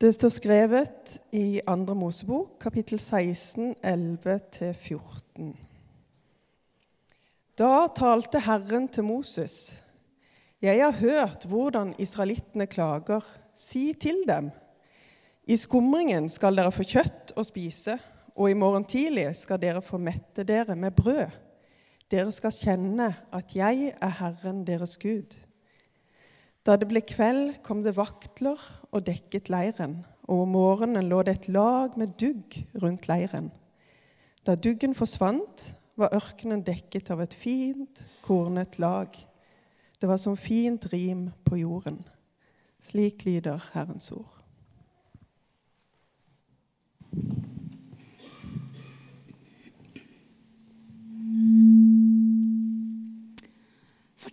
Det står skrevet i Andre Mosebok, kapittel 16, 11-14. Da talte Herren til Moses. Jeg har hørt hvordan israelittene klager. Si til dem. I skumringen skal dere få kjøtt å spise, og i morgen tidlig skal dere få mette dere med brød. Dere skal kjenne at jeg er Herren deres Gud. Da det ble kveld, kom det vaktler og dekket leiren, og om morgenen lå det et lag med dugg rundt leiren. Da duggen forsvant, var ørkenen dekket av et fint, kornet lag. Det var som fint rim på jorden. Slik lyder Herrens ord.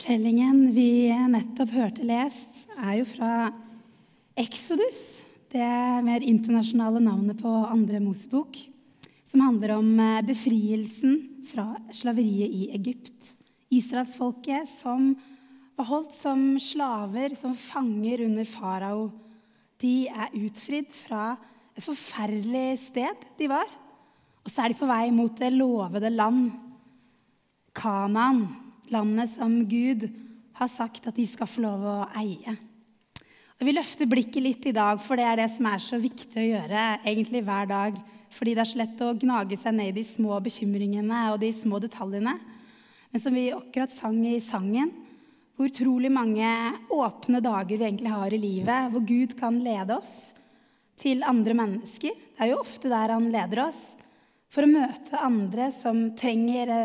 Fortellingen vi nettopp hørte lest, er jo fra Exodus, det mer internasjonale navnet på andre Mosebok, som handler om eh, befrielsen fra slaveriet i Egypt. Israelsfolket som var holdt som slaver, som fanger under farao. De er utfridd fra et forferdelig sted de var. Og så er de på vei mot det lovede land, Kanaan landet som Gud har sagt at de skal få lov å eie. Og Vi løfter blikket litt i dag, for det er det som er så viktig å gjøre egentlig hver dag. Fordi det er så lett å gnage seg ned i de små bekymringene og de små detaljene. Men som vi akkurat sang i sangen, hvor utrolig mange åpne dager vi egentlig har i livet, hvor Gud kan lede oss til andre mennesker. Det er jo ofte der han leder oss. For å møte andre som trenger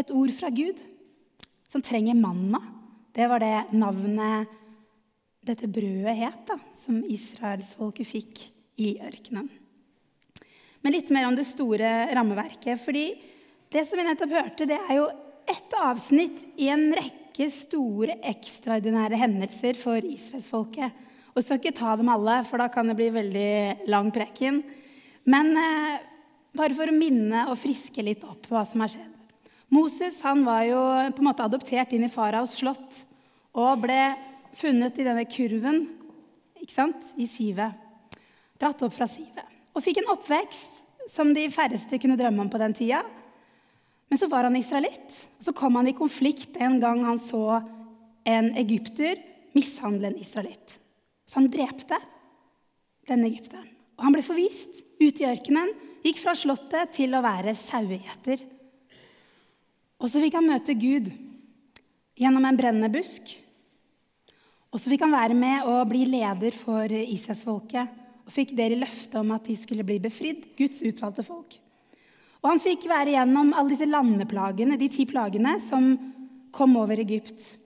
et ord fra Gud som trenger manna. Det var det navnet dette brødet het, da, som israelsfolket fikk i ørkenen. Men litt mer om det store rammeverket. fordi det som vi nettopp hørte, det er jo ett avsnitt i en rekke store, ekstraordinære hendelser for israelsfolket. Og så ikke ta dem alle, for da kan det bli veldig lang preken. Men eh, bare for å minne og friske litt opp hva som har skjedd. Moses han var jo på en måte adoptert inn i faraos slott og ble funnet i denne kurven ikke sant, i sivet. Dratt opp fra sivet. Og fikk en oppvekst som de færreste kunne drømme om på den tida. Men så var han israelitt. Så kom han i konflikt en gang han så en egypter mishandle en israelitt. Så han drepte denne egypteren. Og han ble forvist ut i ørkenen, gikk fra slottet til å være sauegjeter. Og så fikk han møte Gud gjennom en brennende busk. Og så fikk han være med og bli leder for Israelsfolket og fikk dere løfte om at de skulle bli befridd, Guds utvalgte folk. Og han fikk være gjennom alle disse landeplagene, de ti plagene som kom over Egypt.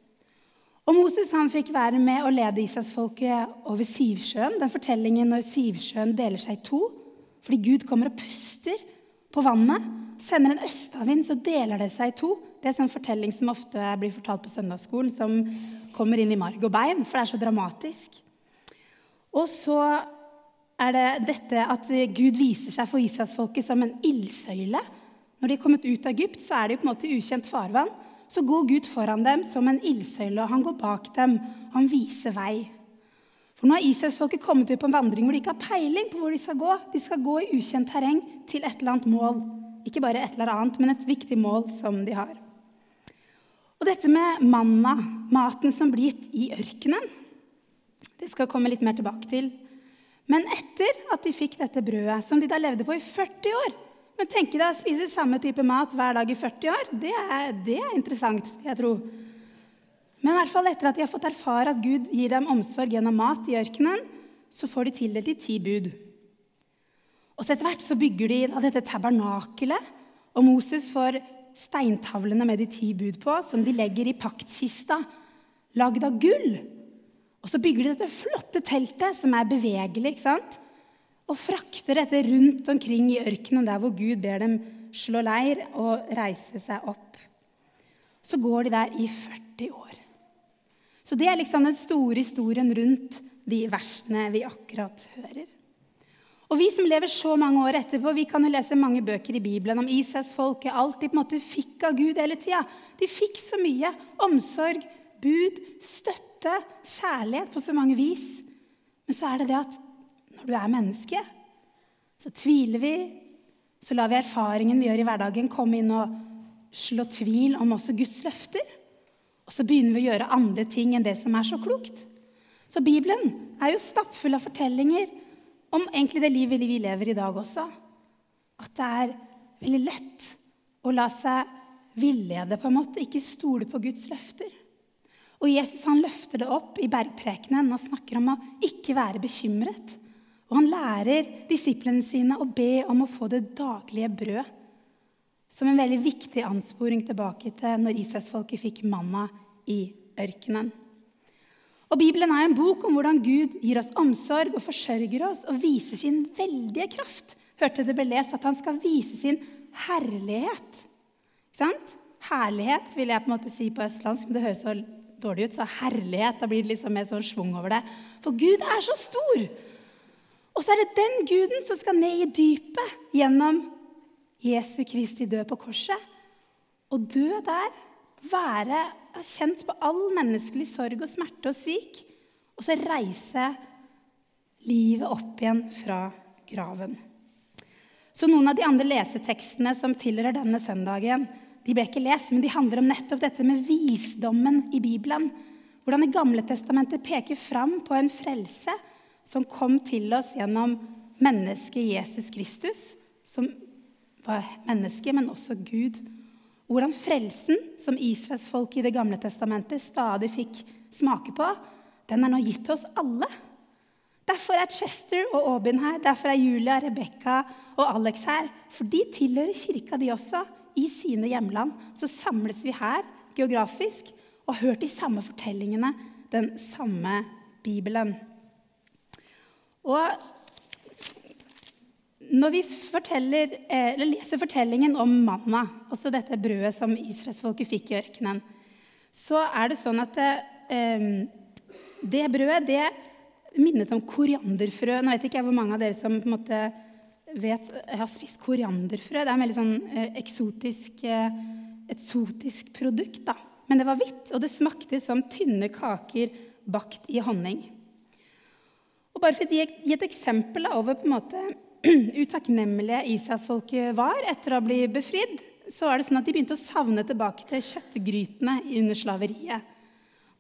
Og Moses han fikk være med og lede Israelsfolket over Sivsjøen. Den fortellingen når Sivsjøen deler seg i to fordi Gud kommer og puster på vannet sender en østavind, så deler det seg i to. Det er en fortelling som ofte blir fortalt på søndagsskolen, som kommer inn i marg og bein, for det er så dramatisk. Og så er det dette at Gud viser seg for Israelsfolket som en ildsøyle. Når de er kommet ut av Egypt, så er de på en måte i ukjent farvann. Så går Gud foran dem som en ildsøyle, og han går bak dem. Han viser vei. For nå har Israelsfolket kommet ut på en vandring hvor de ikke har peiling på hvor de skal gå. De skal gå i ukjent terreng til et eller annet mål. Ikke bare et eller annet, men et viktig mål som de har. Og dette med manna, maten som blir gitt i ørkenen, det skal jeg komme litt mer tilbake til. Men etter at de fikk dette brødet, som de da levde på i 40 år Men tenk deg å spise samme type mat hver dag i 40 år. Det er, det er interessant, jeg tror. Men i hvert fall etter at de har fått erfare at Gud gir dem omsorg gjennom mat i ørkenen, så får de tildelt de ti bud. Og så Etter hvert så bygger de da dette tabernakelet, og Moses får steintavlene med de ti bud på, som de legger i paktkista, lagd av gull. Og så bygger de dette flotte teltet, som er bevegelig, ikke sant? og frakter dette rundt omkring i ørkenen, der hvor Gud ber dem slå leir og reise seg opp. Så går de der i 40 år. Så det er liksom den store historien rundt de versene vi akkurat hører. Og vi som lever så mange år etterpå, vi kan jo lese mange bøker i Bibelen om Israelsfolket. Alt de på en måte fikk av Gud hele tida. De fikk så mye. Omsorg, bud, støtte, kjærlighet på så mange vis. Men så er det det at når du er menneske. Så tviler vi, så lar vi erfaringen vi gjør i hverdagen, komme inn og slå tvil om også Guds løfter. Og så begynner vi å gjøre andre ting enn det som er så klokt. Så Bibelen er jo stappfull av fortellinger om egentlig det livet vi lever i dag også. At det er veldig lett å la seg villede, på en måte, ikke stole på Guds løfter. Og Jesus han løfter det opp i bergprekenen og snakker om å ikke være bekymret. Og han lærer disiplene sine å be om å få det daglige brød. Som en veldig viktig ansporing tilbake til når Israelsfolket fikk manna i ørkenen. Og Bibelen er en bok om hvordan Gud gir oss omsorg og forsørger oss og viser sin veldige kraft. Hørte det ble lest at han skal vise sin herlighet. Ikke sant? Herlighet vil jeg på en måte si på østlandsk, men det høres så dårlig ut. Så herlighet, da blir det liksom mer sånn schwung over det. For Gud er så stor! Og så er det den guden som skal ned i dypet gjennom Jesu Kristi død på korset. Og dø der, være kjent på all menneskelig sorg og smerte og svik, og så reise livet opp igjen fra graven. Så noen av de andre lesetekstene som tilhører denne søndagen, de ble ikke lest, men de handler om nettopp dette med visdommen i Bibelen. Hvordan Det gamle testamentet peker fram på en frelse som kom til oss gjennom mennesket Jesus Kristus, som var menneske, men også Gud. Hvordan frelsen, som israelsfolket i Det gamle testamentet stadig fikk smake på, den er nå gitt til oss alle. Derfor er Chester og Aubin her, derfor er Julia, Rebekka og Alex her. For de tilhører kirka, de også i sine hjemland, så samles vi her geografisk og har hørt de samme fortellingene, den samme Bibelen. Og når vi eh, leser fortellingen om manna, også dette brødet som israelsfolket fikk i ørkenen, så er det sånn at det, eh, det brødet det minnet om korianderfrø. Nå vet ikke jeg hvor mange av dere som på en måte vet har spist korianderfrø. Det er en veldig sånn eh, eksotisk, eh, eksotisk produkt. da. Men det var hvitt, og det smakte som tynne kaker bakt i honning. Og bare for å gi et eksempel over på en måte utakknemlige Israelsfolket var etter å blitt befridd, så er det sånn at de begynte å savne tilbake til kjøttgrytene under slaveriet.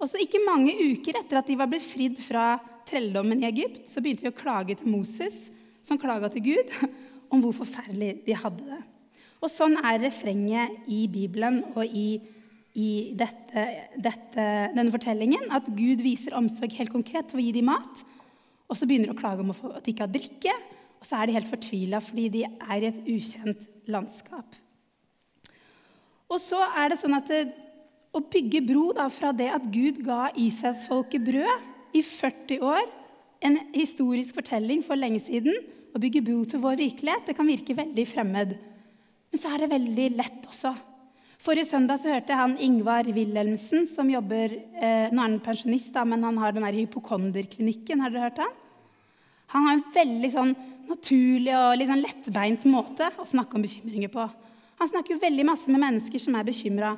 Og så Ikke mange uker etter at de var befridd fra trelldommen i Egypt, så begynte de å klage til Moses som klaga til Gud om hvor forferdelig de hadde det. Og Sånn er refrenget i Bibelen og i, i dette, dette, denne fortellingen. At Gud viser omsorg helt konkret ved å gi dem mat. Og så begynner de å klage om at de ikke har drikke. Og så er de helt fortvila fordi de er i et ukjent landskap. Og så er det sånn at det, å bygge bro da, fra det at Gud ga Israelsfolket brød i 40 år en historisk fortelling for lenge siden å bygge bro til vår virkelighet. Det kan virke veldig fremmed. Men så er det veldig lett også. Forrige søndag så hørte jeg han Ingvar Wilhelmsen, som jobber eh, Nå er han pensjonist, da, men han har den der hypokonderklinikken. Har dere hørt han? Han har en veldig sånn naturlig og litt sånn lettbeint måte å snakke om bekymringer på. Han snakker jo veldig masse med mennesker som er bekymra.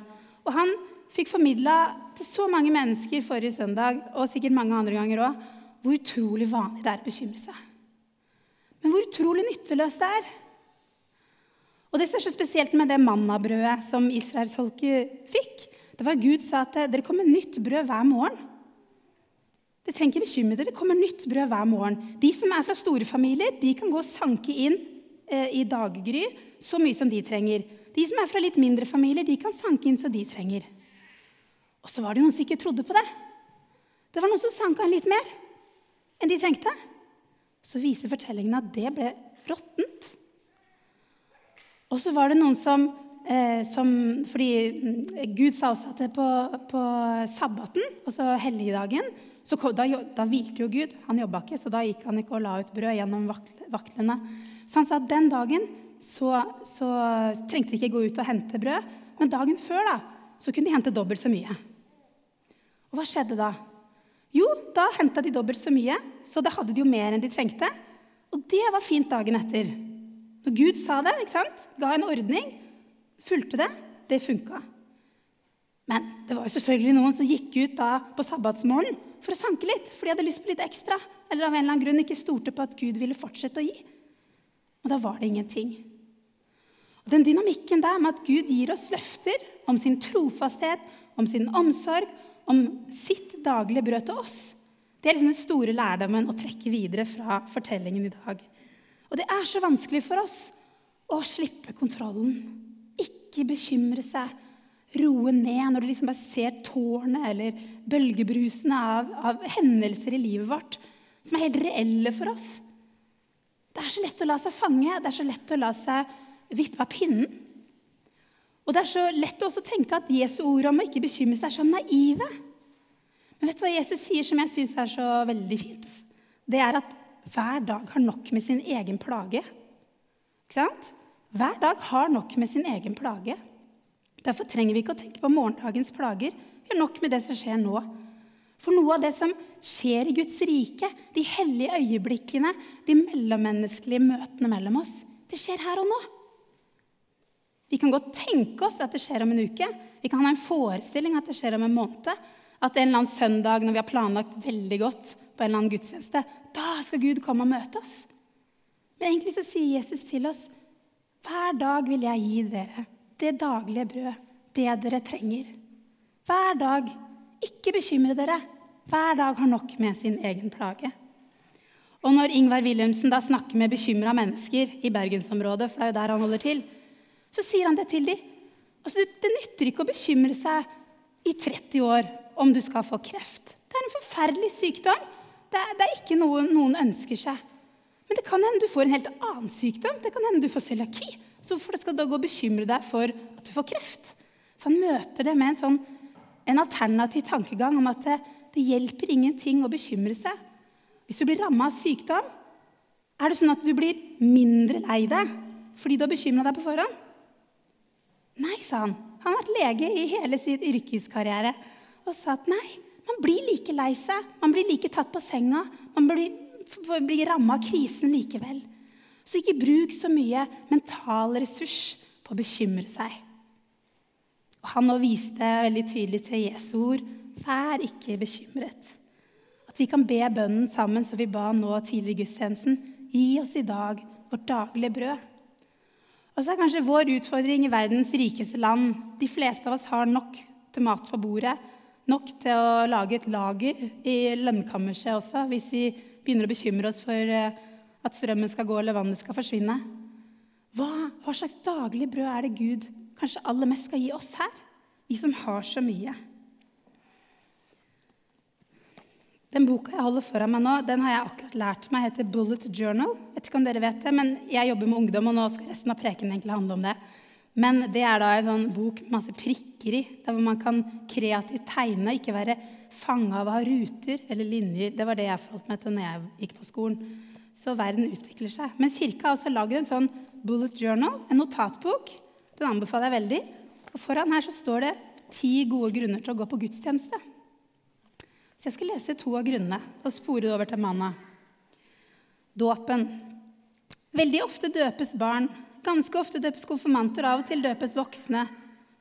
Og han fikk formidla til så mange mennesker forrige søndag, og sikkert mange andre ganger òg, hvor utrolig vanlig det er å bekymre seg. Men hvor utrolig nytteløst det er. Og det er så spesielt med det mannabrødet som israelsfolket fikk. Det var at Gud sa at dere kommer nytt brød hver morgen. Dere trenger ikke bekymre dere. Det kommer nytt brød hver morgen. De som er fra store familier, de kan gå og sanke inn eh, i daggry så mye som de trenger. De som er fra litt mindre familier, de kan sanke inn så de trenger. Og så var det noen som ikke trodde på det. Det var noen som sanka inn litt mer enn de trengte. Så viser fortellingen at det ble råttent. Og så var det noen som, eh, som Fordi mm, Gud sa også at det på, på sabbaten, altså helligdagen, så da, da, hvilte jo Gud. Han jobba ikke, så da gikk han ikke og la ut brød gjennom vaklene. Så han sa at den dagen så, så trengte de ikke gå ut og hente brød. Men dagen før da, så kunne de hente dobbelt så mye. Og hva skjedde da? Jo, da henta de dobbelt så mye, så da hadde de jo mer enn de trengte. Og det var fint dagen etter. Når Gud sa det, ikke sant? ga en ordning, fulgte det, det funka. Men det var jo selvfølgelig noen som gikk ut da på sabbatsmorgen for å sanke litt, fordi jeg hadde lyst på litt ekstra, eller av en eller annen grunn ikke stolte på at Gud ville fortsette å gi. Og da var det ingenting. Og Den dynamikken der med at Gud gir oss løfter om sin trofasthet, om sin omsorg, om sitt daglige brød til oss, det er liksom den store lærdommen å trekke videre fra fortellingen i dag. Og det er så vanskelig for oss å slippe kontrollen. Ikke bekymre seg, roe ned når du liksom bare ser tårnet eller bølgebrusene av, av, hendelser i livet vårt som er helt reelle for oss. Det er så lett å la seg fange, det er så lett å la seg vippe av pinnen. Og det er så lett å også tenke at Jesu ord om å ikke bekymre seg er så naive. Men vet du hva Jesus sier som jeg syns er så veldig fint? Det er at hver dag har nok med sin egen plage. Ikke sant? Hver dag har nok med sin egen plage. Derfor trenger vi ikke å tenke på morgendagens plager. Vi har nok med det som skjer nå. For noe av det som skjer i Guds rike, de hellige øyeblikkene, de mellommenneskelige møtene mellom oss, det skjer her og nå. Vi kan godt tenke oss at det skjer om en uke. Vi kan ha en forestilling at det skjer om en måned. At en eller annen søndag når vi har planlagt veldig godt på en eller annen gudstjeneste, da skal Gud komme og møte oss. Men egentlig så sier Jesus til oss hver dag vil jeg gi dere det daglige brød, det dere trenger. Hver dag. Ikke bekymre dere. Hver dag har nok med sin egen plage. Og når Ingvar Wilhelmsen da snakker med bekymra mennesker i bergensområdet, for det er jo der han holder til, så sier han det til dem. Altså, det nytter ikke å bekymre seg i 30 år om du skal få kreft. Det er en forferdelig sykdom. Det er, det er ikke noe noen ønsker seg. Men det kan hende du får en helt annen sykdom. Det kan hende du får cøliaki. Så hvorfor skal du da gå og bekymre deg for at du får kreft? Så han møter det med en, sånn, en alternativ tankegang om at det, det hjelper ingenting å bekymre seg. Hvis du blir ramma av sykdom, er det sånn at du blir mindre lei deg fordi du har bekymra deg på forhånd? Nei, sa han. Han har vært lege i hele sin yrkeskarriere og sa at nei, man blir like lei seg, man blir like tatt på senga, man blir, blir ramma av krisen likevel. Så ikke bruk så mye mental ressurs på å bekymre seg. Og Han nå viste veldig tydelig til Jesu ord vær ikke bekymret. At vi kan be bønnen sammen som vi ba nå tidlig i gudstjenesten. Gi oss i dag vårt daglige brød. Og så er kanskje vår utfordring i verdens rikeste land De fleste av oss har nok til mat på bordet. Nok til å lage et lager i lønnkammerset også, hvis vi begynner å bekymre oss for eh, at strømmen skal gå eller vannet skal forsvinne. Hva, hva slags daglig brød er det Gud kanskje aller mest skal gi oss her, vi som har så mye? Den boka jeg holder foran meg nå, den har jeg akkurat lært meg heter Bullet Journal. Jeg vet ikke om dere vet det, men jeg jobber med ungdom, og nå skal resten av preken egentlig handle om det. Men det er da en sånn bok med masse prikker i, der hvor man kan kreativt tegne, ikke være fanga av å ha ruter eller linjer. Det var det jeg forholdt meg til når jeg gikk på skolen. Så verden utvikler seg. Men kirka har også lagd en sånn bullet journal, en notatbok. Den anbefaler jeg veldig. Og foran her så står det ti gode grunner til å gå på gudstjeneste. Så jeg skal lese to av grunnene og spore det over til manna. Dåpen. Veldig ofte døpes barn. Ganske ofte døpes konfirmanter, og av og til døpes voksne.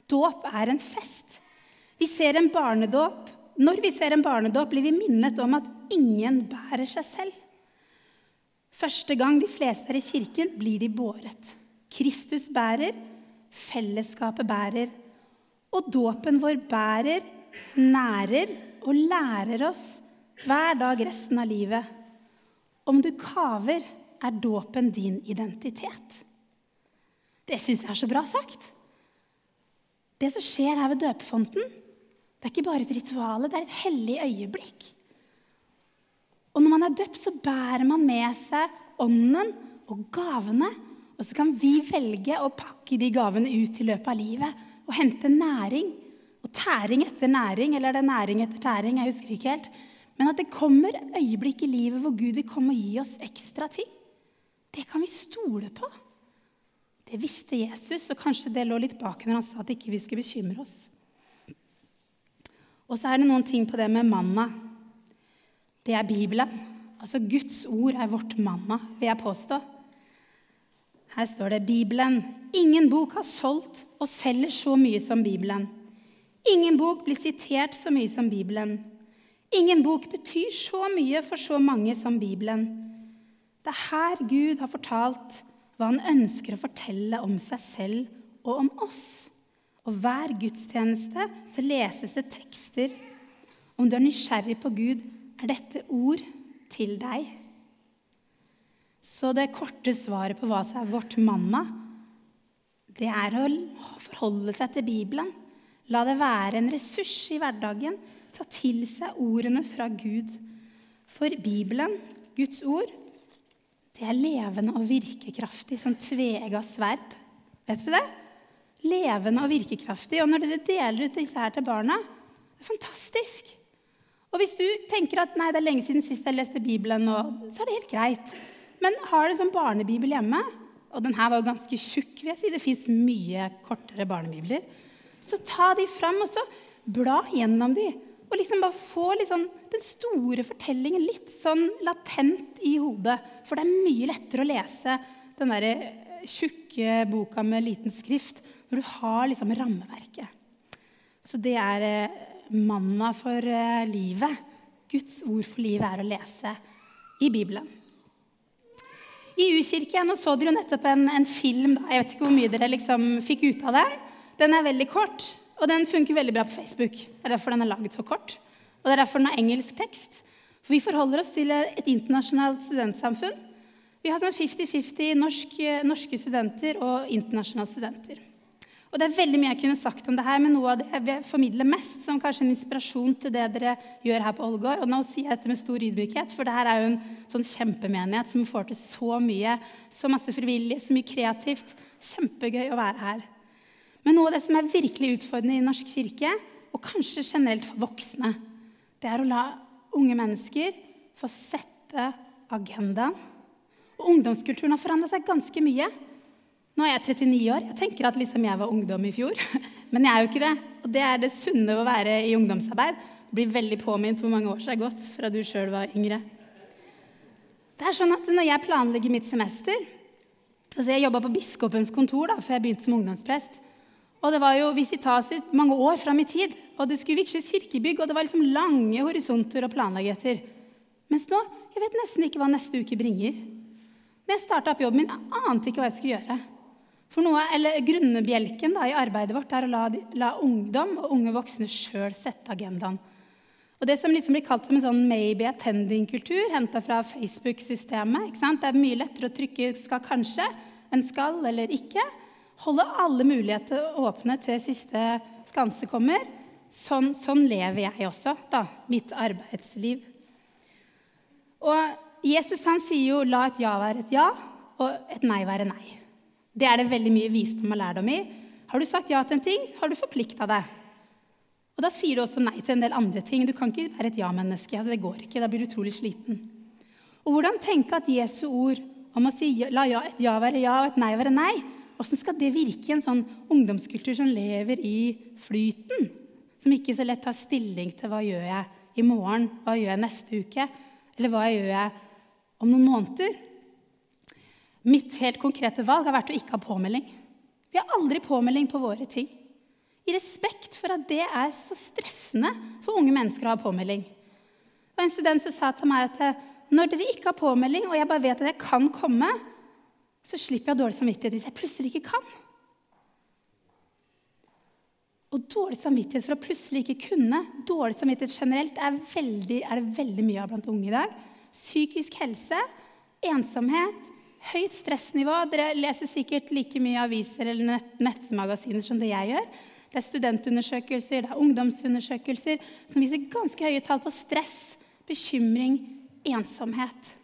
Dåp er en fest. Vi ser en barnedåp. Når vi ser en barnedåp, blir vi minnet om at ingen bærer seg selv. Første gang de fleste er i kirken, blir de båret. Kristus bærer, fellesskapet bærer. Og dåpen vår bærer, nærer og lærer oss hver dag resten av livet. Om du kaver, er dåpen din identitet. Det syns jeg er så bra sagt. Det som skjer her ved døpefonten, det er ikke bare et ritual, det er et hellig øyeblikk. Og når man er døpt, så bærer man med seg ånden og gavene. Og så kan vi velge å pakke de gavene ut i løpet av livet og hente næring og tæring etter næring, eller er det næring etter tæring? Jeg husker ikke helt. Men at det kommer øyeblikk i livet hvor Gud vil komme og gi oss ekstra ting. Det kan vi stole på. Det visste Jesus, og kanskje det lå litt bak når han sa at ikke vi skulle bekymre oss. Og så er det noen ting på det med manna. Det er Bibelen. Altså Guds ord er vårt manna, vil jeg påstå. Her står det Bibelen. Ingen bok har solgt og selger så mye som Bibelen. Ingen bok blir sitert så mye som Bibelen. Ingen bok betyr så mye for så mange som Bibelen. Det er her Gud har fortalt hva han ønsker å fortelle om seg selv og om oss. Og hver gudstjeneste så leses det tekster. Om du er nysgjerrig på Gud, er dette ord til deg. Så det korte svaret på hva som er vårt mamma, det er å forholde seg til Bibelen. La det være en ressurs i hverdagen. Ta til seg ordene fra Gud. For Bibelen, Guds ord, det er levende og virkekraftig som tvega sverd. Vet du det? Levende og virkekraftig. Og når dere deler ut disse her til barna, det er fantastisk. Og hvis du tenker at nei, det er lenge siden sist jeg leste Bibelen, så er det helt greit. Men har du sånn barnebibel hjemme, og den her var jo ganske tjukk, vil jeg si, det fins mye kortere barnebibler, så ta de fram, og så bla gjennom de. Og liksom bare få liksom den store fortellingen litt sånn latent i hodet. For det er mye lettere å lese den der eh, tjukke boka med liten skrift når du har liksom rammeverket. Så det er eh, manna for eh, livet. Guds ord for livet er å lese i Bibelen. I U-kirken så dere jo nettopp en, en film. Da. Jeg vet ikke hvor mye dere liksom fikk ut av den. Den er veldig kort. Og den funker veldig bra på Facebook. Det er derfor den er laget så kort. Og det er derfor den har engelsk tekst. For vi forholder oss til et internasjonalt studentsamfunn. Vi har sånn 50-50 norske, norske studenter og internasjonale studenter. Og det er veldig mye jeg kunne sagt om det her, men noe av det jeg vil formidle mest som kanskje en inspirasjon til det dere gjør her på Ålgård. Og nå sier jeg dette med stor ydmykhet, for det her er jo en sånn kjempemenighet som får til så mye. Så masse frivillige, så mye kreativt. Kjempegøy å være her. Men noe av det som er virkelig utfordrende i Norsk kirke, og kanskje generelt for voksne, det er å la unge mennesker få sette agendaen. Og ungdomskulturen har forandra seg ganske mye. Nå er jeg 39 år. Jeg tenker at liksom jeg var ungdom i fjor. Men jeg er jo ikke det. Og det er det sunne å være i ungdomsarbeid. Blir veldig påminnet hvor mange år som er gått fra du sjøl var yngre. Det er sånn at Når jeg planlegger mitt semester altså Jeg jobba på biskopens kontor da, før jeg begynte som ungdomsprest. Og det var jo visitaser mange år fram i tid. Og det skulle vigsles kirkebygg, og det var liksom lange horisonter å planlegge etter. Mens nå jeg vet nesten ikke hva neste uke bringer. Når jeg starta opp jobben min, jeg ante ikke hva jeg skulle gjøre. For noe, eller Grunnbjelken da, i arbeidet vårt er å la, la ungdom og unge voksne sjøl sette agendaen. Og Det som liksom blir kalt som en sånn maybe attending-kultur, henta fra Facebook-systemet. Det er mye lettere å trykke 'skal kanskje' enn 'skal' eller 'ikke' holde alle muligheter åpne til siste skanse kommer. Sånn, sånn, lever jeg også, da. Mitt arbeidsliv. Og Jesus han sier jo 'la et ja være et ja, og et nei være nei'. Det er det veldig mye visdom og lærdom i. Har du sagt ja til en ting, har du forplikta deg. Og Da sier du også nei til en del andre ting. Du kan ikke være et ja-menneske. Altså, det går ikke. Da blir du utrolig sliten. Og hvordan tenke at Jesu ord om å si la ja, et ja være ja og et nei være nei, Åssen skal det virke i en sånn ungdomskultur som lever i flyten? Som ikke så lett tar stilling til hva gjør jeg i morgen, hva gjør jeg neste uke, eller hva gjør jeg om noen måneder? Mitt helt konkrete valg har vært å ikke ha påmelding. Vi har aldri påmelding på våre ting. I respekt for at det er så stressende for unge mennesker å ha påmelding. Og en student som sa til meg at når dere ikke har påmelding, og jeg bare vet at jeg kan komme, så slipper jeg dårlig samvittighet hvis jeg plutselig ikke kan. Og dårlig samvittighet for å plutselig ikke kunne, dårlig samvittighet generelt, er, veldig, er det veldig mye av blant unge i dag. Psykisk helse, ensomhet, høyt stressnivå. Dere leser sikkert like mye aviser eller nett, nettmagasiner som det jeg gjør. Det er studentundersøkelser, det er ungdomsundersøkelser som viser ganske høye tall på stress, bekymring, ensomhet.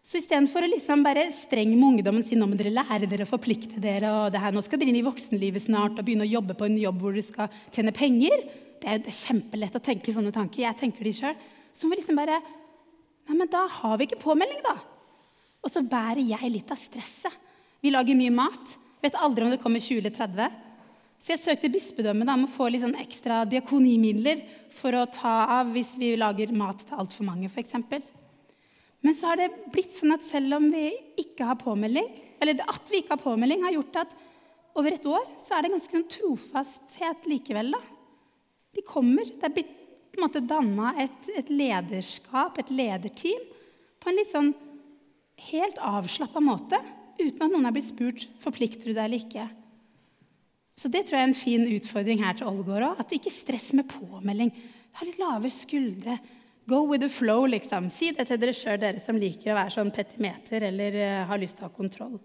Så istedenfor å liksom bare strenge med ungdommen si nå må dere lære dere å forplikte dere, og det her, nå skal dere inn i voksenlivet snart og begynne å jobbe på en jobb hvor dere skal tjene penger Det er, det er kjempelett å tenke sånne tanker. Jeg tenker de sjøl. Så må vi liksom bare Nei, men da har vi ikke påmelding, da. Og så bærer jeg litt av stresset. Vi lager mye mat. Vet aldri om det kommer 20 eller 30. Så jeg søkte bispedømmet om å få litt sånn ekstra diakonimidler for å ta av hvis vi lager mat til altfor mange, f.eks. Men så har det blitt sånn at selv om vi ikke har påmelding, eller at vi ikke har påmelding, har gjort at over et år så er det ganske sånn trofasthet likevel. da. De kommer. Det er blitt på danna et, et, lederskap, et lederteam, på en litt sånn helt avslappa måte, uten at noen er blitt spurt forplikter du deg eller ikke. Så det tror jeg er en fin utfordring her til Ålgård òg. At ikke stress med påmelding. Ha litt lave skuldre. Go with the flow, liksom. Si det til dere sjøl, dere som liker å være sånn petimeter eller uh, har lyst til å ha kontroll.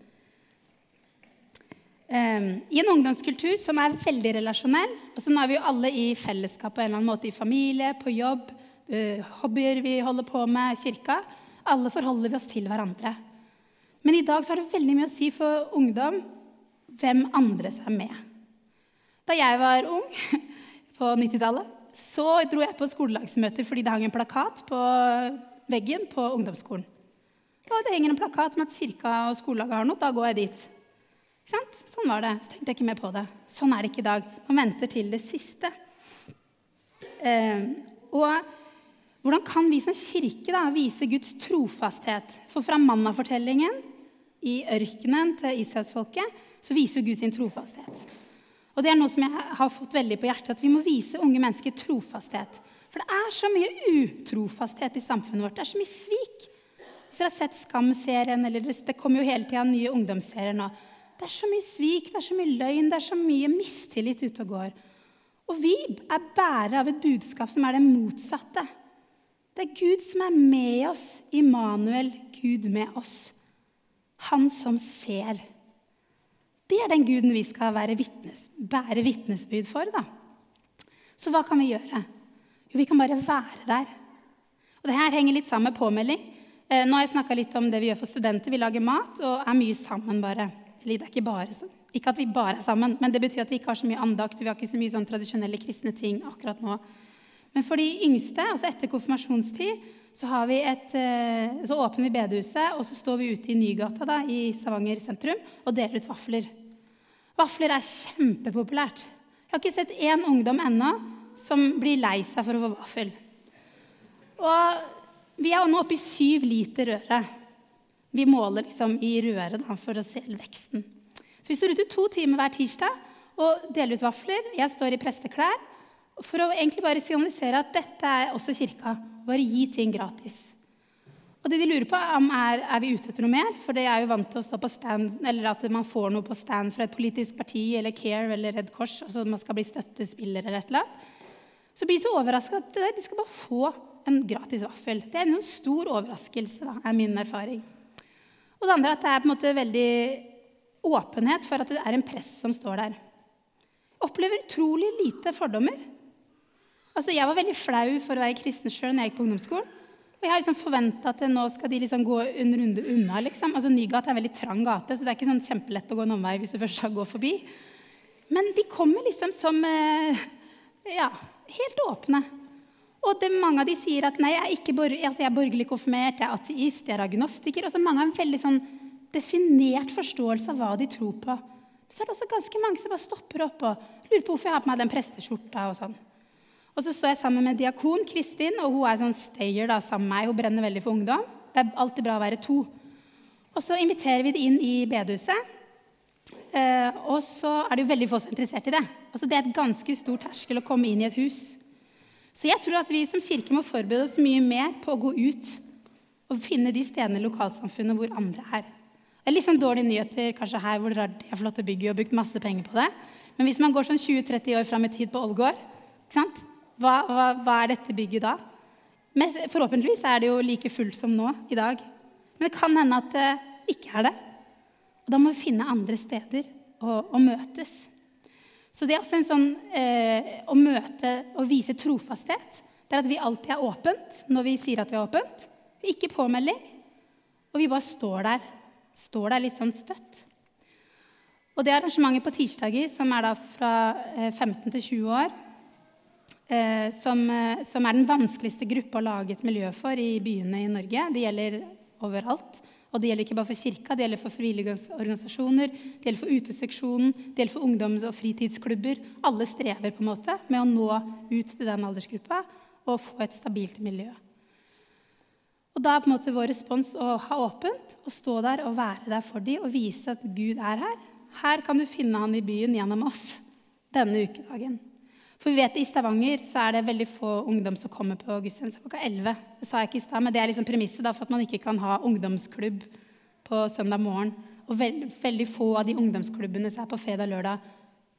Um, I en ungdomskultur som er veldig relasjonell og så Nå er vi jo alle i fellesskap på en eller annen måte. I familie, på jobb, uh, hobbyer vi holder på med, kirka. Alle forholder vi oss til hverandre. Men i dag så har det veldig mye å si for ungdom hvem andre er med. Da jeg var ung på 90-tallet, så dro jeg på skolelagsmøter fordi det hang en plakat på veggen på ungdomsskolen. Og det henger en plakat om at kirka og skolelaget har noe. Da går jeg dit. Sånn var det. Så tenkte jeg ikke mer på det. Sånn er det ikke i dag. Man venter til det siste. Eh, og hvordan kan vi som kirke da, vise Guds trofasthet? For fra mannafortellingen i ørkenen til israelsfolket så viser jo Gud sin trofasthet. Og det er noe som jeg har fått veldig på hjertet, at vi må vise unge mennesker trofasthet. For det er så mye utrofasthet i samfunnet vårt. Det er så mye svik. Hvis dere har sett Skam-serien, eller det kommer jo hele tida nye ungdomsserier nå. Det er så mye svik, det er så mye løgn, det er så mye mistillit ute og går. Og vi er bærere av et budskap som er det motsatte. Det er Gud som er med oss. Immanuel, Gud med oss. Han som ser. Det er den guden vi skal vitnes, bære vitnesbyrd for. da. Så hva kan vi gjøre? Jo, vi kan bare være der. Og det her henger litt sammen med påmelding. Eh, nå har jeg snakka litt om det vi gjør for studenter. Vi lager mat og er mye sammen bare. Eller det er ikke bare sånn. Ikke at vi bare er sammen, men det betyr at vi ikke har så mye andakt. Vi har ikke så mye sånn tradisjonelle kristne ting akkurat nå. Men for de yngste, altså etter konfirmasjonstid, så, et, eh, så, åpner vi bedehuset, og så står vi ute i Nygata da, i Stavanger sentrum og deler ut vafler. Vafler er kjempepopulært. Jeg har ikke sett én ungdom ennå som blir lei seg for å få vaffel. Og vi er nå oppe i syv liter røre. Vi måler liksom i røret da, for å se veksten. Så vi står ute to timer hver tirsdag og deler ut vafler. Jeg står i presteklær for å egentlig bare signalisere at dette er også kirka. Bare gi ting gratis. Og det de lurer på, er er vi ute etter noe mer. For det er jo vant til å stå på stand, eller at man får noe på stand fra et politisk parti eller Care eller Redd Kors. altså man skal bli støttespiller eller et eller annet. Så blir de så overraska at de skal bare få en gratis vaffel. Det er en sånn stor overraskelse, da, er min erfaring. Og det andre er at det er på en måte veldig åpenhet for at det er en press som står der. Opplever utrolig lite fordommer. Altså, Jeg var veldig flau for å være kristen sjøl når jeg gikk på ungdomsskolen. Og jeg har liksom forventa at nå skal de liksom gå en runde unna. liksom. Altså, Nygata er en veldig trang gate, så det er ikke sånn kjempelett å gå en omvei hvis du først skal gå forbi. Men de kommer liksom som eh, ja, helt åpne. Og det, mange av de sier at nei, jeg er, ikke borg altså, jeg er borgerlig konfirmert, jeg er ateist, jeg er agnostiker. Og så mange har en veldig sånn definert forståelse av hva de tror på. Så er det også ganske mange som bare stopper opp og lurer på hvorfor jeg har på meg den presteskjorta. og sånn. Og så står jeg sammen med diakon Kristin, og hun er sånn stayer da, sammen med meg. Hun brenner veldig for ungdom. Det er alltid bra å være to. Og så inviterer vi det inn i bedehuset. Eh, og så er det jo veldig få som er interessert i det. Altså, det er et ganske stor terskel å komme inn i et hus. Så jeg tror at vi som kirke må forberede oss mye mer på å gå ut og finne de stedene i lokalsamfunnet hvor andre er. Det er litt sånn dårlige nyheter kanskje her hvor det flotte bygget og brukt masse penger på det. Men hvis man går sånn 20-30 år fram i tid på Ålgård? Hva, hva, hva er dette bygget da? Men forhåpentligvis er det jo like fullt som nå i dag. Men det kan hende at det ikke er det. Og da må vi finne andre steder å, å møtes. Så det er også en sånn eh, å møte og vise trofasthet. Det er at vi alltid er åpent når vi sier at vi er åpent. Ikke påmelding. Og vi bare står der. Står der litt sånn støtt. Og det arrangementet på tirsdager, som er da fra 15 eh, til 20 år, som, eh, som, er den vanskeligste gruppa å lage et miljø for i byene i Norge. Det gjelder overalt. Og det gjelder ikke bare for kirka, det gjelder for frivillige organisasjoner, det gjelder for uteseksjonen, det gjelder for ungdoms- og fritidsklubber. Alle strever på en måte med å nå ut til den aldersgruppa og få et stabilt miljø. Og Da er på en måte vår respons å ha åpent å stå der og være der for dem og vise at Gud er her. Her kan du finne han i byen gjennom oss denne ukedagen. For vi vet I Stavanger så er det veldig få ungdom som kommer på gudstjeneste klokka 11. Det sa jeg ikke i stad, men det er liksom premisset da, for at man ikke kan ha ungdomsklubb på søndag morgen. Og veld, veldig få av de ungdomsklubbene som er på fredag-lørdag,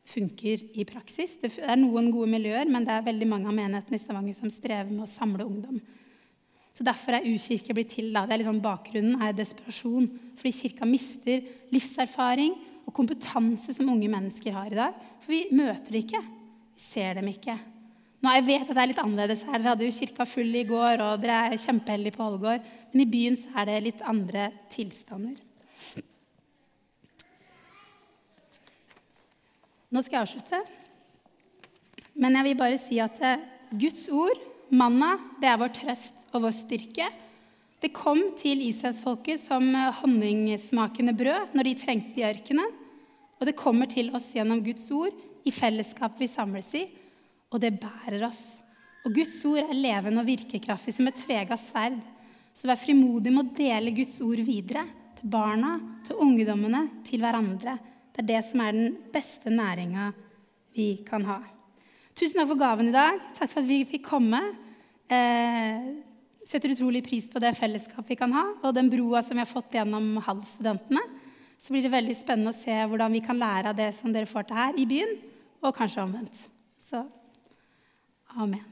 funker i praksis. Det er noen gode miljøer, men det er veldig mange av menighetene i Stavanger som strever med å samle ungdom. Så Derfor er U-kirke blitt til. Da. Det er liksom Bakgrunnen er desperasjon. Fordi kirka mister livserfaring og kompetanse som unge mennesker har i dag. For vi møter det ikke. Ser dem ikke. Nå, Jeg vet at det er litt annerledes her. Dere hadde jo kirka full i går, og dere er kjempeheldige på Ålgård. Men i byen så er det litt andre tilstander. Nå skal jeg avslutte. Men jeg vil bare si at eh, Guds ord, manna, det er vår trøst og vår styrke. Det kom til Israelsfolket som eh, honningsmakende brød når de trengte det i ørkenen. Og det kommer til oss gjennom Guds ord, i fellesskap vi samles i. Og det bærer oss. Og Guds ord er levende og virkekraftig som et tvega sverd. Så vær frimodig med å dele Guds ord videre. Til barna, til ungdommene, til hverandre. Det er det som er den beste næringa vi kan ha. Tusen takk for gaven i dag. Takk for at vi fikk komme. Eh, setter utrolig pris på det fellesskapet vi kan ha, og den broa som vi har fått gjennom HAL-studentene. Så blir det veldig spennende å se hvordan vi kan lære av det som dere får til her i byen, og kanskje omvendt. Så amen.